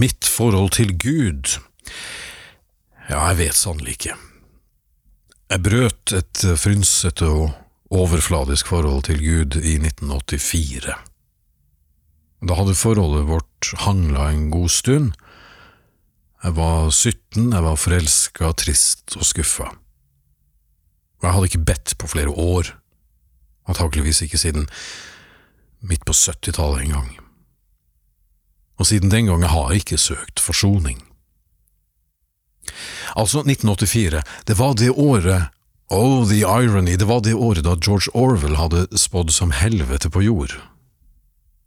Mitt forhold til Gud Ja, jeg vet sannelig ikke. Jeg brøt et frynsete og overfladisk forhold til Gud i 1984. Da hadde forholdet vårt hangla en god stund. Jeg var 17, jeg var forelska, trist og skuffa. Jeg hadde ikke bedt på flere år, antakeligvis ikke siden midt på 70-tallet engang. Og siden den gang har jeg ikke søkt forsoning. Altså, 1984, det var det året Oh, the irony, det var det året da George Orwell hadde spådd som helvete på jord.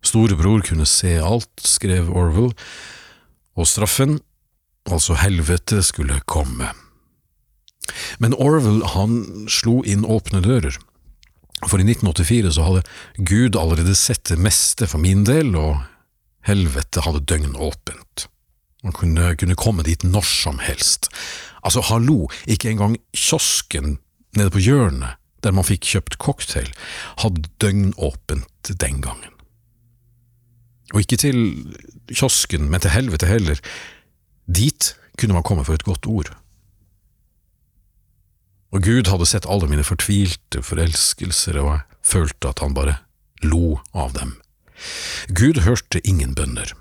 Storebror kunne se alt, skrev Orwell, og straffen, altså helvete, skulle komme. Men Orwell han slo inn åpne dører, for i 1984 så hadde Gud allerede sett det meste for min del, og helvete hadde døgn åpent. Man kunne, kunne komme dit når som helst. Altså, hallo, ikke engang kiosken nede på hjørnet, der man fikk kjøpt cocktail, hadde døgnåpent den gangen. Og ikke til kiosken, men til helvete heller. Dit kunne man komme for et godt ord. Og Gud hadde sett alle mine fortvilte forelskelser, og jeg følte at han bare lo av dem. Gud hørte ingen bønner.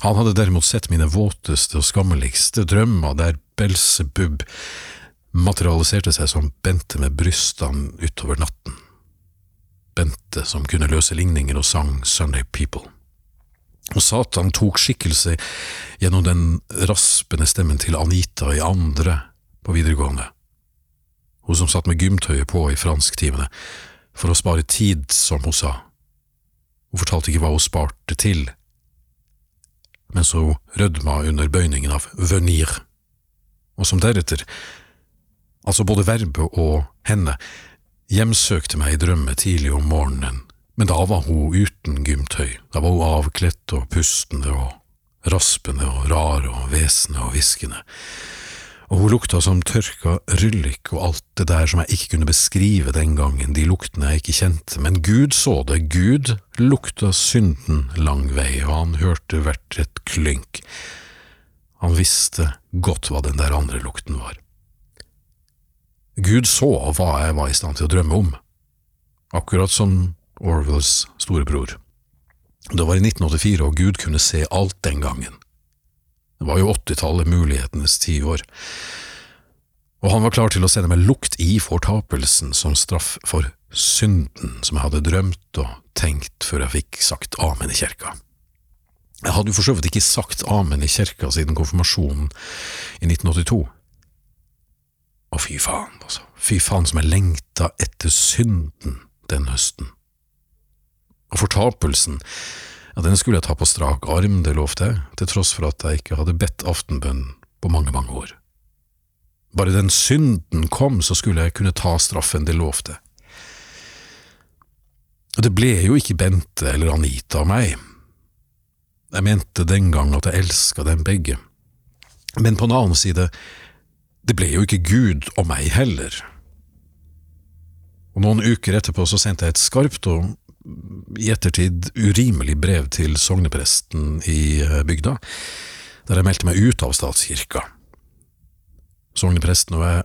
Han hadde derimot sett mine våteste og skammeligste drømmer der Belsebub materialiserte seg som Bente med brystene utover natten. Bente som kunne løse ligninger og sang Sunday People. Og Satan tok skikkelse gjennom den raspende stemmen til Anita i andre på videregående, hun som satt med gymtøyet på i fransktimene, for å spare tid, som hun sa. Hun fortalte ikke hva hun sparte til, mens hun rødma under bøyningen av venir, og som deretter, altså både verbet og henne, hjemsøkte meg i drømme tidlig om morgenen, men da var hun uten gymtøy, da var hun avkledt og pustende og raspende og rar og hvesende og hviskende, og hun lukta som tørka ryllik og alt det der som jeg ikke kunne beskrive den gangen, de luktene jeg ikke kjente, men Gud så det, Gud lukta synden lang vei, og han hørte hvert et klynk. Han visste godt hva den der andre lukten var. Gud så hva jeg var i stand til å drømme om, akkurat som Orwells storebror. Det var i 1984, og Gud kunne se alt den gangen. Det var jo åttitallet, mulighetenes tiår, og han var klar til å sende meg lukt i fortapelsen som straff for synden som jeg hadde drømt og tenkt før jeg fikk sagt amen i kirka. Jeg hadde jo for så vidt ikke sagt amen i kirka siden konfirmasjonen i 1982. Og fy faen, altså, fy faen som jeg lengta etter synden den høsten. Og fortapelsen, ja, den skulle jeg ta på strak arm, det lovte jeg, til tross for at jeg ikke hadde bedt aftenbønn på mange, mange år. Bare den synden kom, så skulle jeg kunne ta straffen, det lovte. Og det ble jo ikke Bente eller Anita av meg. Jeg mente den gang at jeg elska dem begge. Men på en annen side, det ble jo ikke Gud og meg heller. Og noen uker etterpå så sendte jeg et skarpt og i ettertid urimelig brev til sognepresten i eh, bygda, der jeg meldte meg ut av statskirka. Sognepresten og jeg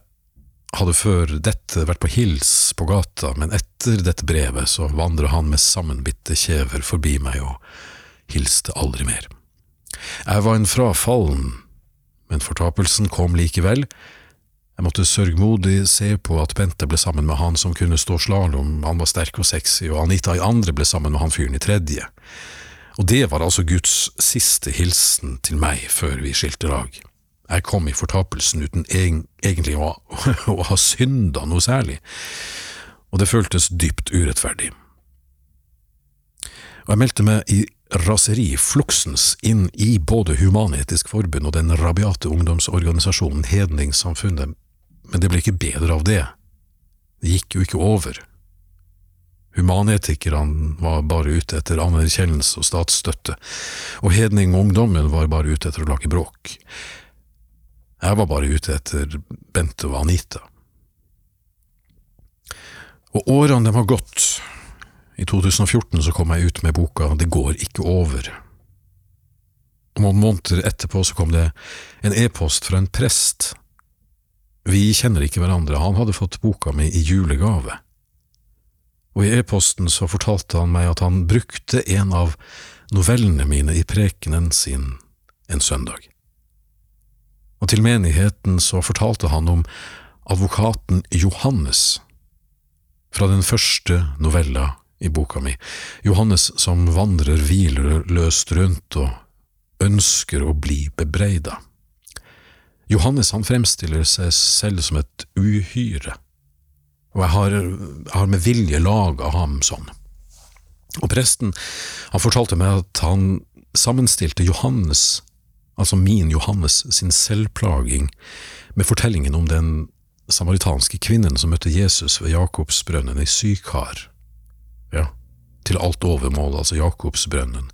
hadde før dette vært på hils på gata, men etter dette brevet så vandra han med sammenbitte kjever forbi meg og hilste aldri mer. Jeg var en frafallen, men fortapelsen kom likevel, jeg måtte sørgmodig se på at Bente ble sammen med han som kunne stå slalåm, han var sterk og sexy, og Anita i andre ble sammen med han fyren i tredje. Og det var altså Guds siste hilsen til meg før vi skilte lag. Jeg kom i fortapelsen uten egentlig å, å ha synda noe særlig, og det føltes dypt urettferdig. Og jeg meldte meg i raseri fluksens inn i både Human-Etisk Forbund og den rabiate ungdomsorganisasjonen Hedningssamfunnet men det ble ikke bedre av det. Det gikk jo ikke over. Humanetikerne var bare ute etter anerkjennelse og statsstøtte, og hedningungdommen var bare ute etter å lage bråk. Jeg var bare ute etter Bente og Anita. Og årene de har gått. I 2014 så kom jeg ut med boka Det går ikke over. Noen måneder etterpå så kom det en e-post fra en prest. Vi kjenner ikke hverandre, han hadde fått boka mi i julegave. Og i e-posten så fortalte han meg at han brukte en av novellene mine i prekenen sin en søndag. Og til menigheten så fortalte han om advokaten Johannes, fra den første novella i boka mi, Johannes som vandrer hvileløst rundt og ønsker å bli bebreida. Johannes han fremstiller seg selv som et uhyre, og jeg har, jeg har med vilje laga ham sånn. Og presten han fortalte meg at han sammenstilte Johannes, altså min Johannes, sin selvplaging med fortellingen om den samaritanske kvinnen som møtte Jesus ved Jakobsbrønnen i Sykar. Ja, til alt overmål, altså Jakobsbrønnen,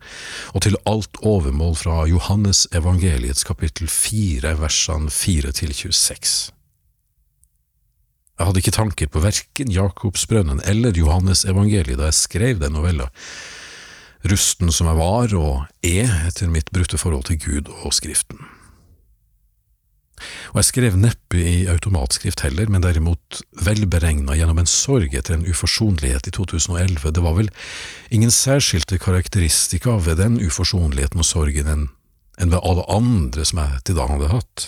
og til alt overmål fra Johannes evangeliets kapittel 4, versene 4 til 26. Jeg hadde ikke tanker på verken Jakobsbrønnen eller Johannes evangeliet da jeg skrev den novella, rusten som jeg var og er etter mitt brutte forhold til Gud og Skriften. Og jeg skrev neppe i automatskrift heller, men derimot velberegna gjennom en sorg etter en uforsonlighet i 2011. Det var vel ingen særskilte karakteristika ved den uforsonligheten og sorgen enn en ved alle andre som jeg til da hadde hatt.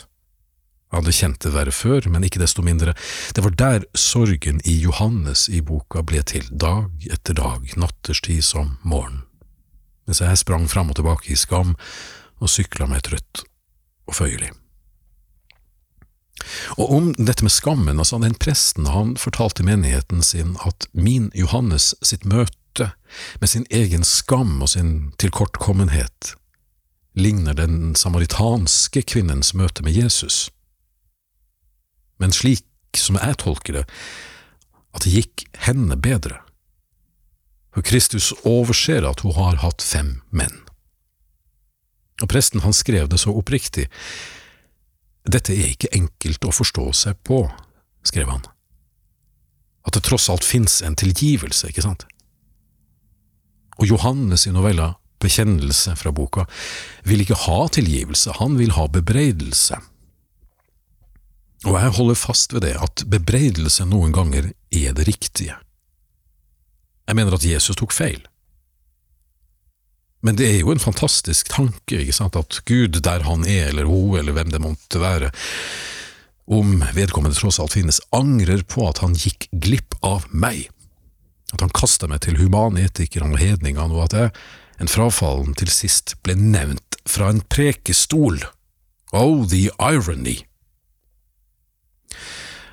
Jeg hadde kjent det verre før, men ikke desto mindre, det var der sorgen i Johannes i boka ble til, dag etter dag, natterstid som morgen, mens jeg sprang fram og tilbake i skam og sykla meg trøtt og føyelig. Og om dette med skammen, altså den presten, han fortalte menigheten sin at min Johannes sitt møte med sin egen skam og sin tilkortkommenhet ligner den samaritanske kvinnens møte med Jesus. Men slik som jeg tolker det, at det gikk henne bedre. For Kristus overser at hun har hatt fem menn. Og presten han skrev det så oppriktig dette er ikke enkelt å forstå seg på, skrev han. At det tross alt fins en tilgivelse, ikke sant? Og Johannes i novella Bekjennelse fra boka vil ikke ha tilgivelse, han vil ha bebreidelse. Og jeg holder fast ved det, at bebreidelse noen ganger er det riktige. Jeg mener at Jesus tok feil. Men det er jo en fantastisk tanke, ikke sant, at Gud, der han er, eller hun, eller hvem det måtte være, om vedkommende tross alt finnes, angrer på at han gikk glipp av meg, at han kasta meg til humanetikerne og hedningene, og at jeg, en frafallen, til sist ble nevnt fra en prekestol. Oh, the irony!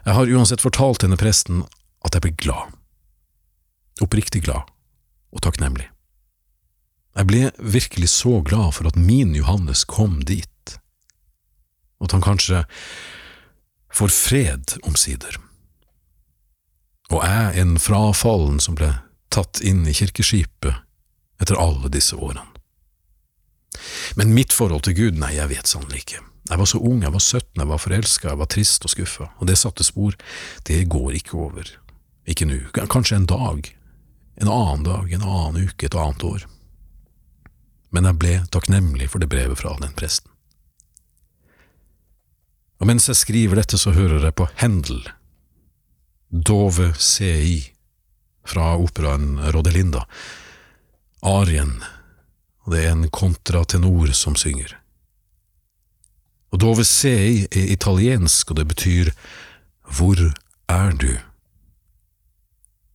Jeg har uansett fortalt denne presten at jeg ble glad, oppriktig glad og takknemlig. Jeg ble virkelig så glad for at min Johannes kom dit, og at han kanskje får fred omsider. Og jeg en frafallen som ble tatt inn i kirkeskipet etter alle disse årene. Men mitt forhold til Gud, nei, jeg vet sannelig ikke. Jeg var så ung, jeg var 17, jeg var forelska, jeg var trist og skuffa, og det satte spor. Det går ikke over. Ikke nå, kanskje en dag, en annen dag, en annen uke, et annet år men jeg ble takknemlig for det brevet fra den presten. Og mens jeg skriver dette, så hører jeg på Hendel, Dove CI, fra operaen Rodelinda, arien, og det er en kontratenor som synger. Og Dove CI er italiensk, og det betyr Hvor er du?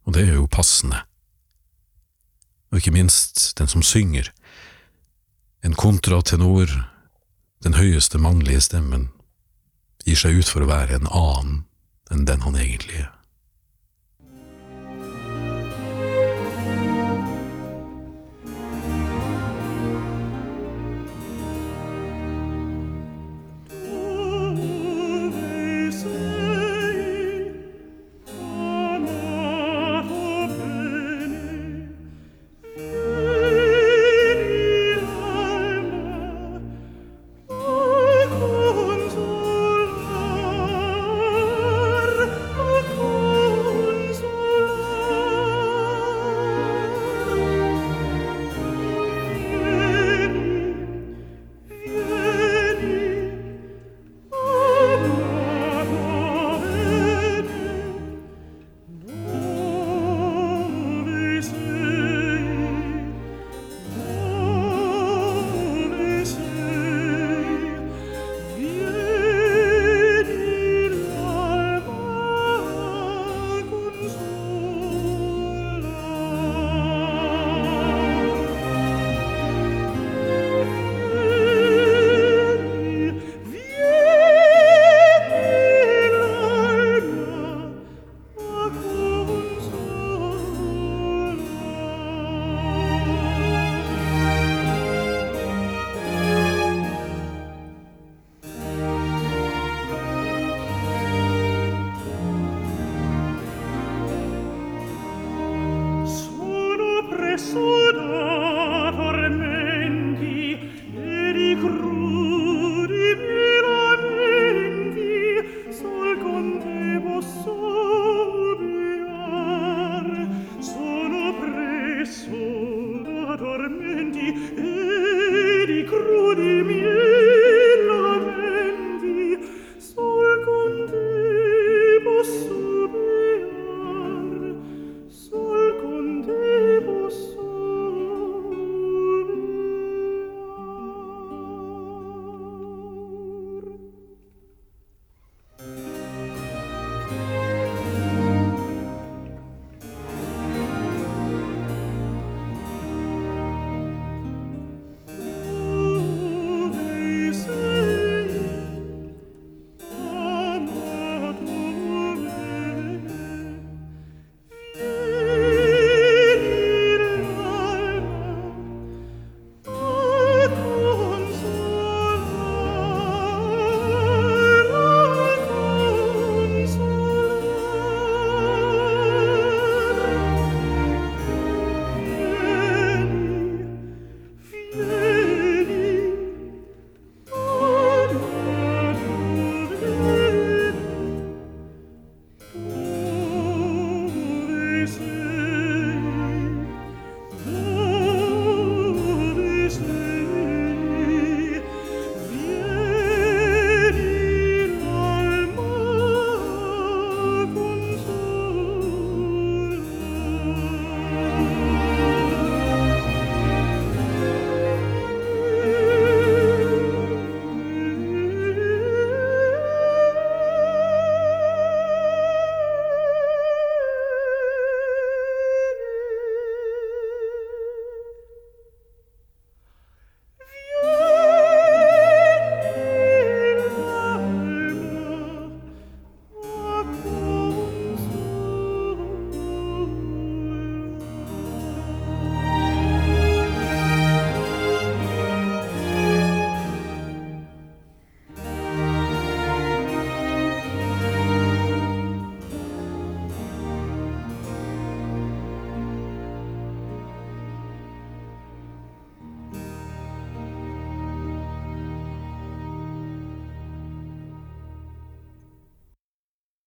Og det er jo passende. Og ikke minst den som synger en kontratenor, den høyeste mannlige stemmen, gir seg ut for å være en annen enn den han egentlig er.